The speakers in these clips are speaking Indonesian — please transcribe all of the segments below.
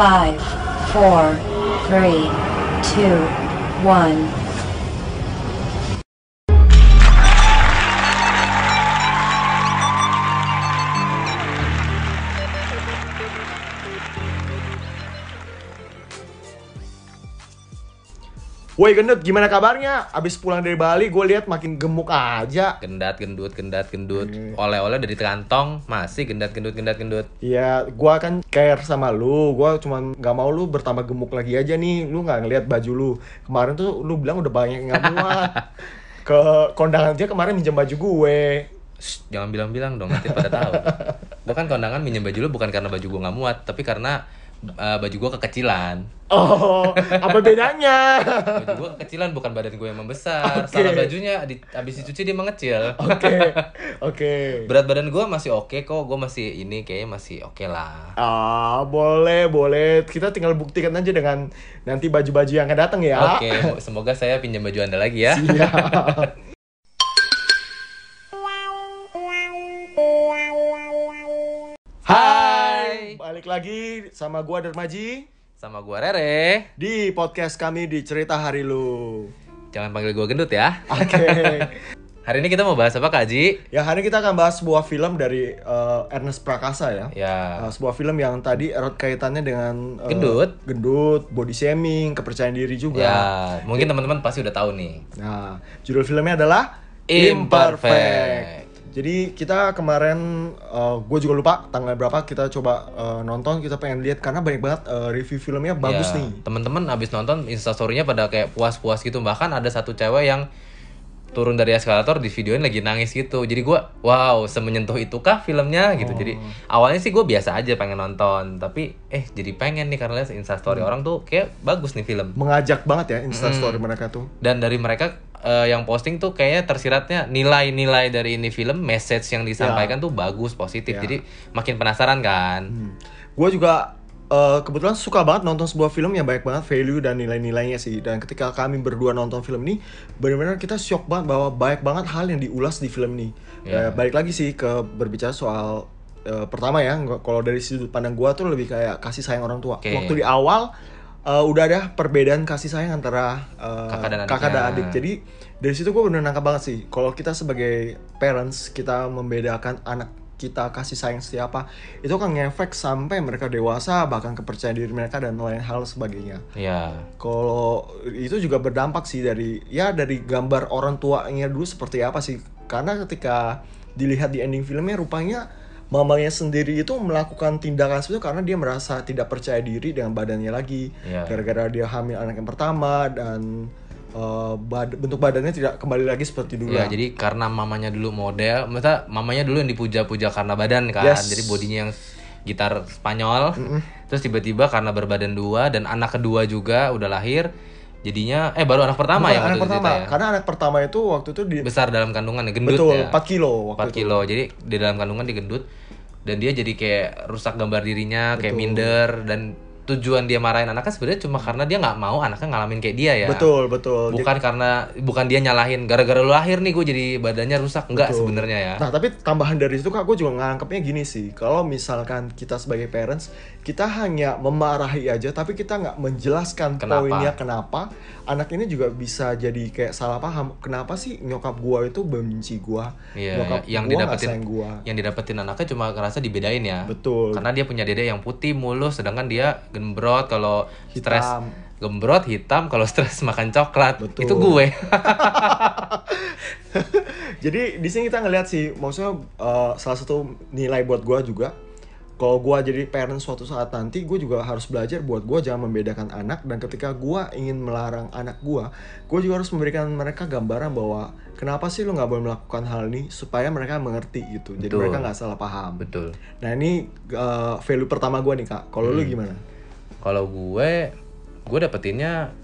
Five, four, three, two, one. Woi gendut, gimana kabarnya? Abis pulang dari Bali, gue lihat makin gemuk aja. gendat gendut gendat gendut Hmm. oleh-oleh dari kantong masih gendat gendut gendat gendut Iya, gue kan care sama lu. Gue cuman nggak mau lu bertambah gemuk lagi aja nih. Lu nggak ngeliat baju lu. Kemarin tuh lu bilang udah banyak yang nggak muat. Ke kondangan dia kemarin minjem baju gue. Shh, jangan bilang-bilang dong nanti pada tahu gue kan kondangan minjem baju lu bukan karena baju gue nggak muat tapi karena uh, baju gue kekecilan Oh, apa bedanya? baju gue kekecilan bukan badan gue yang membesar Oke. salah bajunya di, abis dicuci dia mengecil Oke, oke. berat badan gue masih oke kok gue masih ini kayaknya masih oke lah Ah, boleh, boleh. Kita tinggal buktikan aja dengan nanti baju-baju yang akan datang ya. oke semoga saya pinjam baju anda lagi ya Siap. balik lagi sama gua Darmaji sama gue Rere di podcast kami di Cerita Hari Lu. jangan panggil gue gendut ya Oke. hari ini kita mau bahas apa kak Ji? ya hari ini kita akan bahas sebuah film dari eh, Ernest Prakasa ya. ya Eh, sebuah film yang tadi erat kaitannya dengan eh, Gendut. gendut, body shaming, kepercayaan diri juga. Ya, mungkin teman-teman pasti udah tahu nih. Nah, judul filmnya adalah Imperfect. Jadi kita kemarin, gue juga lupa tanggal berapa kita coba eh, nonton, kita pengen lihat karena banyak banget eh, review filmnya bagus Ya, nih. Teman-teman abis nonton instastorynya pada kayak puas-puas gitu. Bahkan ada satu cewek yang turun dari eskalator di videoin lagi nangis gitu. Jadi gua wow, semenyentuh itukah filmnya gitu. Jadi Oh. awalnya sih gue biasa aja pengen nonton, tapi eh jadi pengen nih karena lihat instastory Hmm. orang tuh kayak bagus nih film. Mengajak banget ya instastory Hmm. mereka tuh. Dan dari mereka eh, yang posting tuh kayaknya tersiratnya nilai-nilai dari ini film, message yang disampaikan tuh bagus, positif. Ya. Jadi makin penasaran kan. Gue juga eh, kebetulan suka banget nonton sebuah film yang banyak banget value dan nilai-nilainya sih. Dan ketika kami berdua nonton film ini, benar-benar kita shock banget bahwa banyak banget hal yang diulas di film ini. Ya. Eh, balik lagi sih ke berbicara soal eh, pertama ya, kalau dari sudut pandang gue tuh lebih kayak kasih sayang orang tua. Oke. Waktu di awal eh, udah ada perbedaan kasih sayang antara eh, Kakak dan kakak dan adik. Jadi dari situ gue bener nangkap banget sih. Kalau kita sebagai parents kita membedakan anak kita kasih sayang siapa itu kan ngefek sampai mereka dewasa bahkan kepercayaan diri mereka dan lain hal sebagainya. Ya. Kalau itu juga berdampak sih dari ya dari gambar orang tuanya dulu seperti apa sih? Karena ketika dilihat di ending filmnya rupanya mamanya sendiri itu melakukan tindakan seperti itu karena dia merasa tidak percaya diri dengan badannya lagi. Iya. Gara-gara dia hamil anak yang pertama dan eh, bad- bentuk badannya tidak kembali lagi seperti dulu. Ya, jadi karena mamanya dulu model, maksudnya mamanya dulu yang dipuja-puja karena badan kan. Yes. Jadi bodinya yang gitar Spanyol. Terus tiba-tiba karena berbadan dua dan anak kedua juga udah lahir, jadinya eh baru anak pertama Bukan ya anak pertama, ya. karena anak pertama itu waktu itu di Besar dalam kandungan ya, gendut betul ya. 4 kilo waktu 4 itu. kilo. Jadi di dalam kandungan digendut dan dia jadi kayak rusak gambar dirinya, kayak Betul. minder dan tujuan dia marahin anaknya sebenarnya cuma karena dia nggak mau anaknya ngalamin kayak dia ya. Betul, betul. Bukan karena bukan dia nyalahin gara-gara lu lahir nih gue jadi badannya rusak enggak sebenarnya ya. Nah, tapi tambahan dari situ Kak, gue juga nganggapnya gini sih. Kalau misalkan kita sebagai parents, kita hanya memarahi aja, tapi kita nggak menjelaskan Kenapa? poinnya kenapa. Anak ini juga bisa jadi kayak salah paham. Kenapa sih nyokap gua itu benci gua? Iya, nyokap yang gua didapetin gua. yang didapetin anaknya cuma ngerasa dibedain ya. Betul. Karena dia punya dede yang putih mulus sedangkan dia gembrot kalau stres gembrot hitam kalau stres makan coklat. Betul. Itu gue. Jadi di sini kita ngeliat sih, maksudnya eh, salah satu nilai buat gua juga. Kalau gua jadi parent suatu saat nanti, gue juga harus belajar buat gua jangan membedakan anak. Dan ketika gua ingin melarang anak gua, gue juga harus memberikan mereka gambaran bahwa kenapa sih lu nggak boleh melakukan hal ini supaya mereka mengerti gitu. Jadi Betul. mereka nggak salah paham. Betul. Nah ini eh, value pertama gua nih kak. Kalau lu gimana? Kalau gue gue dapetinnya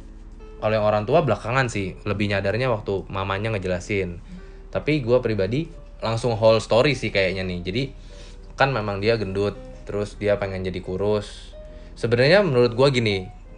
yang orang tua belakangan sih lebih nyadarnya waktu mamanya ngejelasin. Tapi gue pribadi langsung whole story sih kayaknya nih. Jadi kan memang dia gendut, terus dia pengen jadi kurus. Sebenarnya menurut gue gini,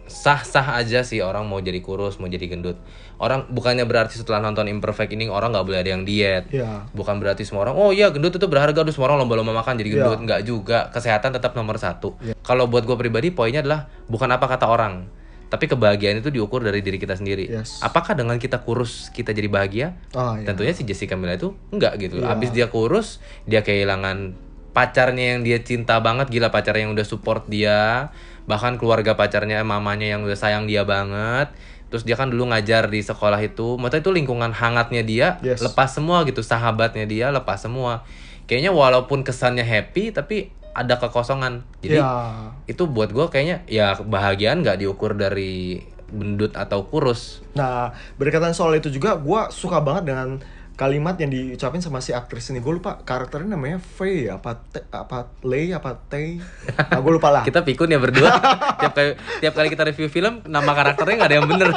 sah-sah aja sih orang mau jadi kurus, mau jadi gendut. Orang bukannya berarti setelah nonton Imperfect ini orang nggak boleh ada yang diet. Iya. Bukan berarti semua orang, oh iya gendut itu berharga, aduh semua orang lomba-lomba makan jadi gendut. Iya. Nggak juga, kesehatan tetap nomor satu. Kalau buat gue pribadi, poinnya adalah bukan apa kata orang, tapi kebahagiaan itu diukur dari diri kita sendiri. Yes. Apakah dengan kita kurus kita jadi bahagia? Ah, iya. Tentunya si Jessica Mila itu enggak gitu. Iya. Abis dia kurus, dia kehilangan pacarnya yang dia cinta banget, gila pacarnya yang udah support dia, bahkan keluarga pacarnya, mamanya yang udah sayang dia banget. Terus dia kan dulu ngajar di sekolah itu, maksudnya itu lingkungan hangatnya dia, Yes. lepas semua gitu, sahabatnya dia lepas semua. Kayaknya walaupun kesannya happy, tapi ada kekosongan. Jadi Iya. itu buat gue kayaknya ya kebahagiaan nggak diukur dari gendut atau kurus. Nah, berkaitan soal itu juga, gue suka banget dengan kalimat yang diucapin sama si aktris ini. Gue lupa karakternya namanya Faye apa Te, apa Lay apa Tay. Nah, gue lupa lah. Kita pikun ya berdua. tiap kali tiap kali kita review film nama karakternya nggak ada yang bener.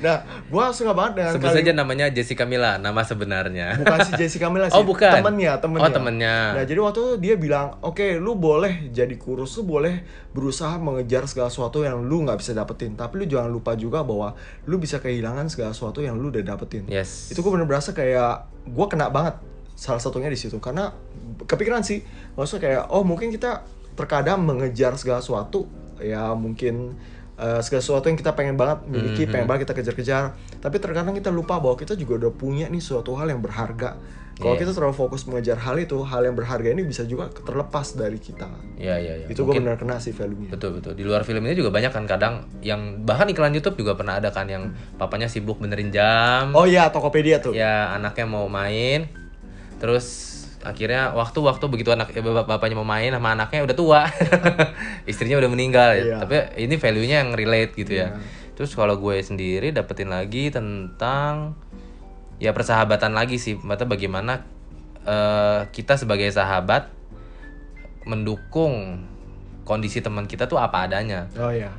Nah, gue suka banget dengan Sebut saja namanya Jessica Mila, nama sebenarnya. bukan si Jessica Mila sih, Oh, bukan. temennya, temennya. Oh, temennya. Nah, jadi waktu itu dia bilang, oke, lu boleh jadi kurus, lu boleh berusaha mengejar segala sesuatu yang lu nggak bisa dapetin, tapi lu jangan lupa juga bahwa lu bisa kehilangan segala sesuatu yang lu udah dapetin. Yes. Itu gue bener berasa kayak gue kena banget salah satunya di situ karena kepikiran sih, maksudnya kayak oh mungkin kita terkadang mengejar segala sesuatu ya mungkin eh, segala sesuatu yang kita pengen banget miliki, Mhm. pengen banget kita kejar-kejar. Tapi terkadang kita lupa bahwa kita juga udah punya nih suatu hal yang berharga. Kalau Iya. kita terlalu fokus mengejar hal itu, hal yang berharga ini bisa juga terlepas dari kita. Iya iya iya. itu gue benar kena sih value-nya. Betul betul. Di luar film ini juga banyak kan kadang yang bahkan iklan YouTube juga pernah ada kan yang papanya sibuk benerin jam. Oh iya, Tokopedia tuh. Ya anaknya mau main, terus akhirnya waktu-waktu begitu anak eh, bap- bapaknya mau main sama anaknya udah tua, istrinya udah meninggal. ya. Iya. Tapi ini value-nya yang relate gitu ya. Iya. Terus kalau gue sendiri dapetin lagi tentang ya persahabatan lagi sih, mata bagaimana eh, kita sebagai sahabat mendukung kondisi teman kita tuh apa adanya Oh iya.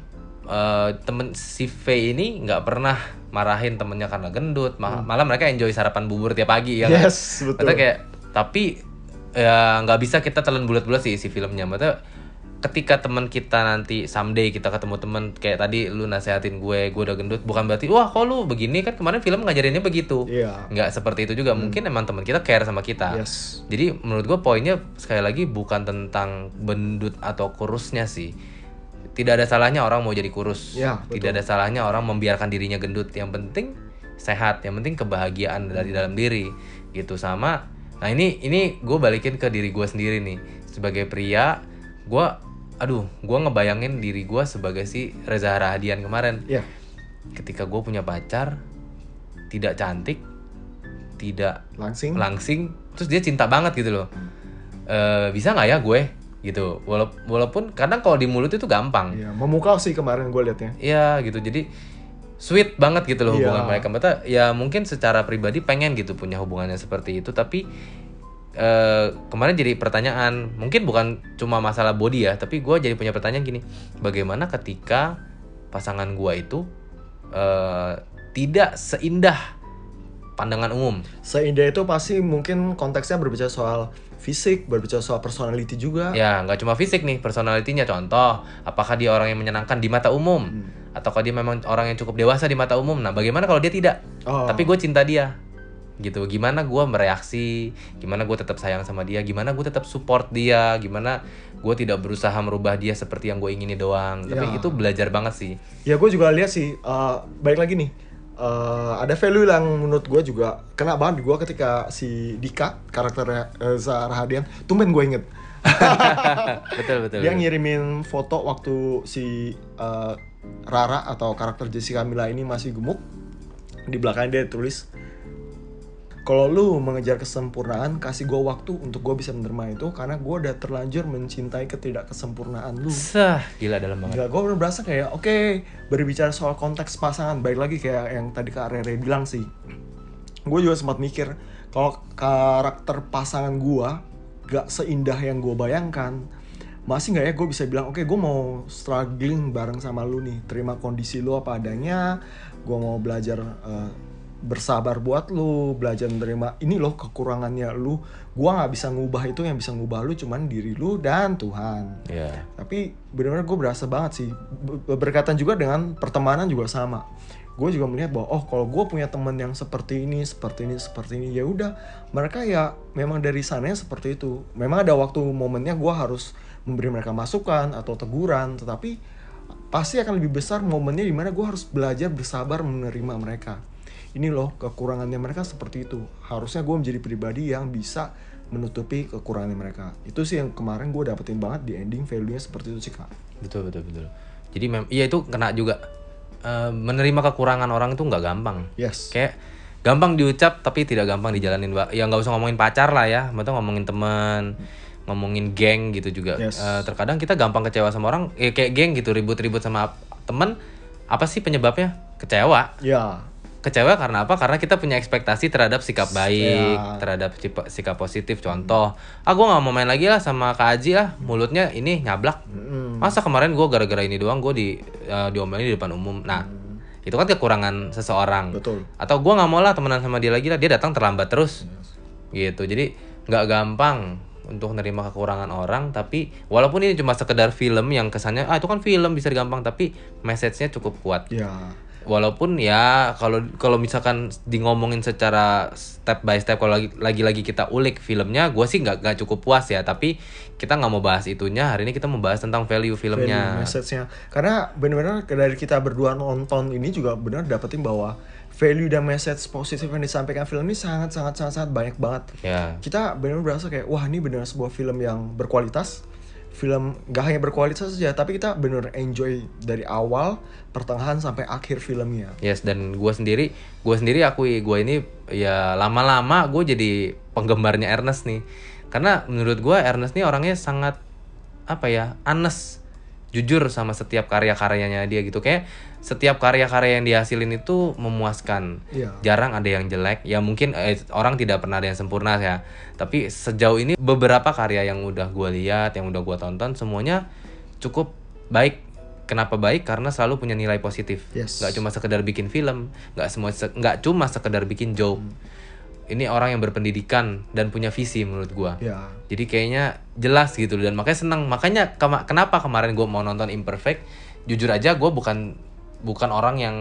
eh temen si V ini nggak pernah marahin temennya karena gendut ma- malah mereka enjoy sarapan bubur tiap pagi ya kan? Hmm. Yes, betul. Maksudnya kayak tapi ya nggak bisa kita telan bulat-bulat sih isi filmnya maksudnya ketika teman kita nanti someday kita ketemu temen kayak tadi lu nasehatin gue gue udah gendut bukan berarti wah kok lu begini kan kemarin film ngajarinnya begitu Iya. Hmm. nggak seperti itu juga mungkin emang teman kita care sama kita Yes. jadi menurut gue poinnya sekali lagi bukan tentang bendut atau kurusnya sih. Tidak ada salahnya orang mau jadi kurus. Betul. Tidak ada salahnya orang membiarkan dirinya gendut. Yang penting sehat. Yang penting kebahagiaan dari dalam diri. Gitu sama. Nah ini ini gue balikin ke diri gue sendiri nih. Sebagai pria, gue, aduh, gue ngebayangin diri gue sebagai si Reza Rahadian kemarin Iya. ketika gue punya pacar tidak cantik tidak Langsing. langsing terus dia cinta banget gitu loh Eh bisa nggak ya gue gitu Wala- walaupun kadang kalau di mulut itu gampang Iya, memukau sih kemarin gue liatnya. Iya gitu jadi sweet banget gitu loh hubungan Iya. mereka Mata ya mungkin secara pribadi pengen gitu punya hubungannya seperti itu tapi eh kemarin jadi pertanyaan mungkin bukan cuma masalah body ya tapi gue jadi punya pertanyaan gini bagaimana ketika pasangan gue itu eh tidak seindah pandangan umum Seindah itu pasti mungkin konteksnya berbicara soal fisik, berbicara soal personality juga. Ya, nggak cuma fisik nih, personalitinya contoh. Apakah dia orang yang menyenangkan di mata umum? Hmm. Ataukah dia memang orang yang cukup dewasa di mata umum? Nah, bagaimana kalau dia tidak? Oh. Tapi gue cinta dia. Gitu. Gimana gue mereaksi? Gimana gue tetap sayang sama dia? Gimana gue tetap support dia? Gimana gue tidak berusaha merubah dia seperti yang gue ingini doang? Tapi Ya. itu belajar banget sih. Ya gue juga lihat sih, eh baik lagi nih, eh, ada value yang menurut gue juga kena banget gue ketika si Dika karakternya eh, Zahra Hadian, tumben gue inget. betul betul. Dia ngirimin foto waktu si eh, Rara atau karakter Jessica Mila ini masih gemuk. Di belakangnya dia tulis, kalau lu mengejar kesempurnaan, kasih gue waktu untuk gue bisa menerima itu karena gue udah terlanjur mencintai ketidakkesempurnaan lu. Sah, gila dalam banget. Gila, gue bener berasa kayak oke berbicara soal konteks pasangan baik lagi kayak yang tadi Kak Rere bilang sih. Gue juga sempat mikir kalau karakter pasangan gue gak seindah yang gue bayangkan, masih nggak ya gue bisa bilang oke gue mau struggling bareng sama lu nih, terima kondisi lu apa adanya, gue mau belajar eh, bersabar buat lu belajar menerima ini loh kekurangannya lu. Gua nggak bisa ngubah itu yang bisa ngubah lu cuman diri lu dan Tuhan. Ya tapi benar-benar gue berasa banget sih Be- berkaitan juga dengan pertemanan juga sama gue juga melihat bahwa oh kalau gue punya teman yang seperti ini seperti ini seperti ini ya udah. Mereka ya memang dari sananya seperti itu. Memang ada waktu momennya gue harus memberi mereka masukan atau teguran tetapi pasti akan lebih besar momennya di mana gue harus belajar bersabar menerima mereka. Ini loh kekurangannya mereka seperti itu. Harusnya gue menjadi pribadi yang bisa menutupi kekurangan mereka. Itu sih yang kemarin gue dapetin banget di ending value nya seperti itu sih kak. Betul betul betul. Jadi mem iya itu kena juga Eh, menerima kekurangan orang itu nggak gampang. Yes. Kayak gampang diucap tapi tidak gampang dijalanin Mbak. ya nggak usah ngomongin pacar lah ya. Betul ngomongin teman ngomongin geng gitu juga. Yes. Eh, terkadang kita gampang kecewa sama orang ya kayak geng gitu ribut-ribut sama temen apa sih penyebabnya? Kecewa. Ya kecewa karena apa? Karena kita punya ekspektasi terhadap sikap baik Ya. terhadap sikap positif. Contoh ah gue nggak mau main lagi lah sama kak Aji lah mulutnya ini nyablak. Masa kemarin gue gara-gara ini doang gue di eh, diomelin di depan umum. Nah itu kan kekurangan seseorang. Betul. Atau gue nggak mau lah temenan sama dia lagi lah dia datang terlambat terus. Gitu. Jadi nggak gampang untuk menerima kekurangan orang tapi walaupun ini cuma sekedar film yang kesannya ah itu kan film bisa gampang tapi message-nya cukup kuat. Ya walaupun ya kalau kalau misalkan di ngomongin secara step by step kalau lagi lagi lagi kita ulik filmnya gue sih nggak nggak cukup puas ya. Tapi kita nggak mau bahas itunya. Hari ini kita mau bahas tentang value filmnya. Value message-nya. Karena benar-benar dari kita berdua nonton ini juga benar dapetin bahwa value dan message positif yang disampaikan film ini sangat sangat sangat, sangat banyak banget. Ya. Kita benar-benar berasa kayak wah ini benar sebuah film yang berkualitas film gak hanya berkualitas saja tapi kita benar enjoy dari awal pertengahan sampai akhir filmnya. Yes dan gue sendiri gue sendiri akui gue ini ya lama-lama gue jadi penggemarnya Ernest nih. Karena menurut gue Ernest nih orangnya sangat apa ya honest jujur sama setiap karya-karyanya dia gitu. Kayak setiap karya-karya yang dihasilin itu memuaskan. Iya. jarang ada yang jelek. Ya mungkin eh, orang tidak pernah ada yang sempurna ya. Tapi sejauh ini beberapa karya yang udah gue lihat yang udah gue tonton semuanya cukup baik. Kenapa baik? Karena selalu punya nilai positif. Yes. cuma sekedar bikin film nggak semua se- nggak cuma sekedar bikin joke ini orang yang berpendidikan dan punya visi menurut gue ya. Jadi kayaknya jelas gitu dan makanya senang makanya kema- kenapa kemarin gue mau nonton Imperfect? Jujur aja gue bukan bukan orang yang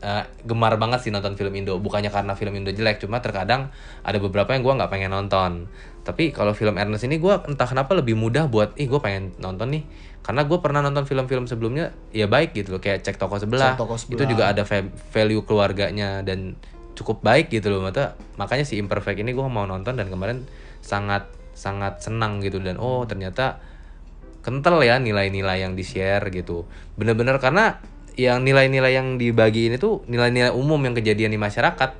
eh, gemar banget sih nonton film Indo. Bukannya karena film Indo jelek cuma terkadang ada beberapa yang gue nggak pengen nonton. Tapi kalau film Ernest ini gue entah kenapa lebih mudah buat ih gue pengen nonton nih. Karena gue pernah nonton film-film sebelumnya ya baik gitu loh. Kayak cek toko sebelah, Cek Toko itu Sebelah. juga ada va- value keluarganya dan cukup baik gitu loh mata makanya si imperfect ini gue mau nonton dan kemarin sangat sangat senang gitu dan oh ternyata kental ya nilai-nilai yang di share gitu. Bener-bener karena yang nilai-nilai yang dibagiin itu nilai-nilai umum yang kejadian di masyarakat.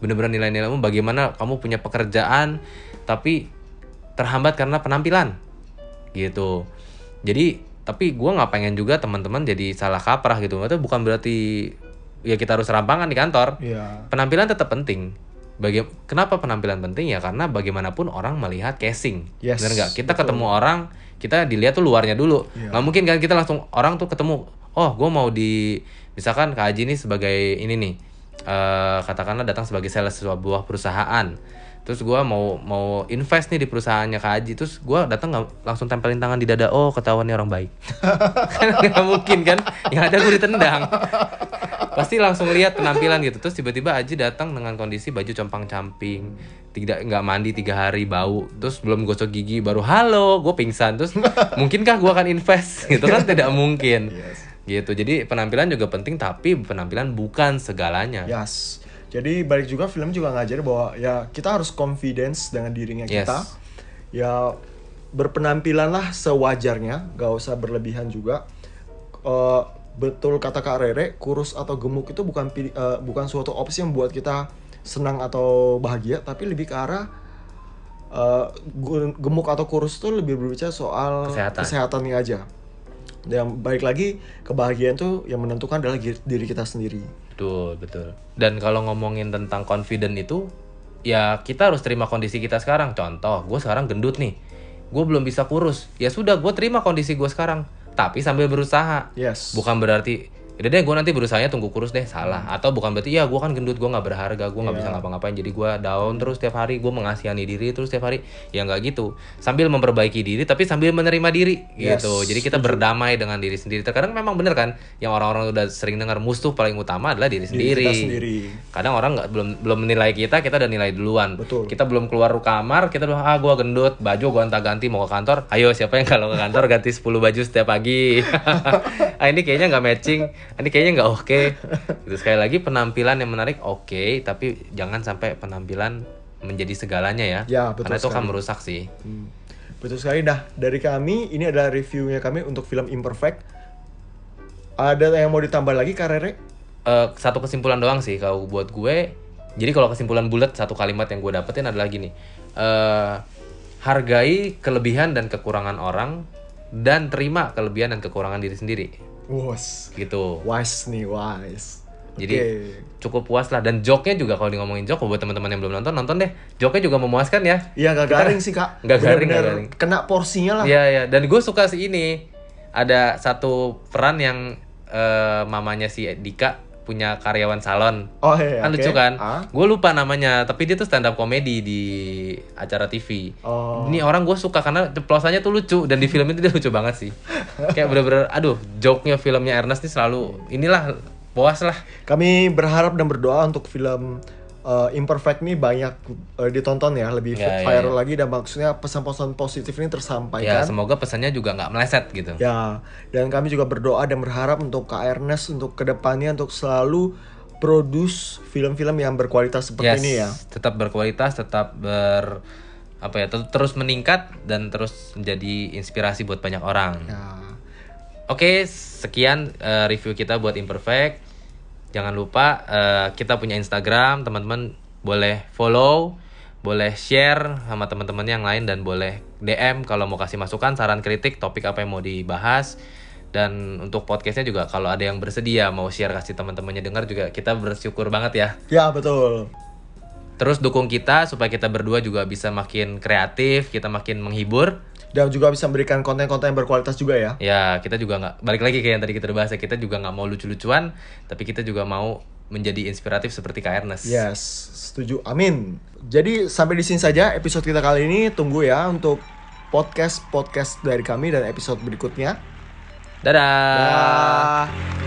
Bener-bener nilai-nilai umum bagaimana kamu punya pekerjaan tapi terhambat karena penampilan gitu. Jadi tapi gue nggak pengen juga teman-teman jadi salah kaprah gitu. Itu bukan berarti ya kita harus rampangan di kantor ya penampilan tetap penting. Baga- kenapa penampilan penting ya? Karena bagaimanapun orang melihat casing, Yes, bener nggak? Kita betul. ketemu orang, kita dilihat tuh luarnya dulu. Iya. Nggak mungkin kan kita langsung orang tuh ketemu, oh gue mau di, misalkan Kak Haji nih sebagai ini nih, eh, katakanlah datang sebagai sales sebuah perusahaan. Terus gue mau mau invest nih di perusahaannya Kak Haji, terus gue datang nggak langsung tempelin tangan di dada, oh ketahuan nih orang baik. kan nggak mungkin kan? Yang ada gue ditendang pasti langsung lihat penampilan gitu terus tiba-tiba Aji datang dengan kondisi baju compang camping tidak nggak mandi tiga hari bau terus belum gosok gigi baru halo gue pingsan terus mungkinkah gue akan invest gitu kan tidak mungkin Yes. gitu jadi penampilan juga penting tapi penampilan bukan segalanya Yes. Jadi balik juga film juga ngajarin bahwa ya kita harus confidence dengan dirinya Yes. kita. Ya berpenampilanlah sewajarnya, gak usah berlebihan juga. Eh, betul kata Kak Rere, kurus atau gemuk itu bukan eh, bukan suatu opsi yang buat kita senang atau bahagia, tapi lebih ke arah gu- gemuk atau kurus itu lebih berbicara soal Kesehatan. kesehatannya aja. Dan balik lagi kebahagiaan tuh yang menentukan adalah diri kita sendiri. betul betul dan kalau ngomongin tentang confident itu ya kita harus terima kondisi kita sekarang contoh gue sekarang gendut nih gue belum bisa kurus ya sudah gue terima kondisi gue sekarang tapi sambil berusaha Yes. bukan berarti udah deh gue nanti berusahanya tunggu kurus deh salah. Atau bukan berarti ya gue kan gendut gue nggak berharga gue nggak bisa ngapa-ngapain jadi gue down terus setiap hari gue mengasihani diri terus setiap hari. Ya nggak gitu. Sambil memperbaiki diri tapi sambil menerima diri Yes, gitu jadi kita berdamai dengan diri sendiri. Terkadang memang bener kan yang orang-orang udah sering dengar musuh paling utama adalah diri sendiri, kita sendiri. kadang orang nggak belum belum menilai kita kita udah nilai duluan. Betul. kita belum keluar kamar kita udah ah gue gendut baju gue gonta ganti mau ke kantor. Ayo siapa yang kalau ke kantor ganti 10 baju setiap pagi ah ini kayaknya nggak matching ini kayaknya nggak oke Gitu, sekali lagi penampilan yang menarik oke tapi jangan sampai penampilan menjadi segalanya ya, Ya, betul karena itu akan merusak sih Hmm. Betul sekali. Nah, dari kami ini adalah reviewnya kami untuk film Imperfect. Ada yang mau ditambah lagi Karere? Eh, satu kesimpulan doang sih kalau buat gue. Jadi kalau kesimpulan bulat satu kalimat yang gue dapetin adalah gini. eh hargai kelebihan dan kekurangan orang dan terima kelebihan dan kekurangan diri sendiri. Wos. Gitu. Wise nih, wise. Jadi Oke. cukup puas lah dan joke-nya juga kalau di ngomongin joke buat teman-teman yang belum nonton nonton deh. Joke-nya juga memuaskan ya. Iya gak garing sih kak. Nggak garing, nggak garing. Kena porsinya lah. Iya ya dan gue suka sih ini. Ada satu peran yang eh, mamanya si Dika punya karyawan salon. Oh iya. kan oke. lucu kan? Ah. Gue lupa namanya, tapi dia tuh stand up komedi di acara TV. Oh. Ini orang gue suka karena ceplosannya tuh lucu dan di film itu dia lucu banget sih. Kayak bener-bener, aduh, joke-nya filmnya Ernest nih selalu inilah puas lah. Kami berharap dan berdoa untuk film uh, Imperfect nih banyak uh, ditonton ya, lebih Ya, ya, viral ya. lagi dan maksudnya pesan-pesan positif ini Ya tersampaikan. semoga pesannya juga nggak meleset gitu. Ya, dan kami juga berdoa dan berharap untuk Kak Ernest untuk ke depannya untuk selalu produce film-film yang berkualitas seperti Yes, ini ya. Tetap berkualitas, tetap ber apa ya, ter- terus meningkat dan terus menjadi inspirasi buat banyak orang. Ya. Oke, sekian eh, review kita buat Imperfect. Jangan lupa eh, kita punya Instagram, teman-teman boleh follow, boleh share sama teman-teman yang lain dan boleh DM kalau mau kasih masukan, saran, kritik, topik apa yang mau dibahas. Dan untuk podcastnya juga kalau ada yang bersedia mau share kasih teman-temannya dengar juga kita bersyukur banget ya. Ya, betul. Terus dukung kita supaya kita berdua juga bisa makin kreatif, kita makin menghibur. Dan juga bisa memberikan konten-konten yang berkualitas juga ya. Ya kita juga nggak balik lagi kayak yang tadi kita bahas ya kita juga nggak mau lucu-lucuan, tapi kita juga mau menjadi inspiratif seperti Kak Ernest. Yes, setuju. Amin. Jadi sampai di sini saja episode kita kali ini. Tunggu ya untuk podcast podcast dari kami dan episode berikutnya. Dadah. Dah.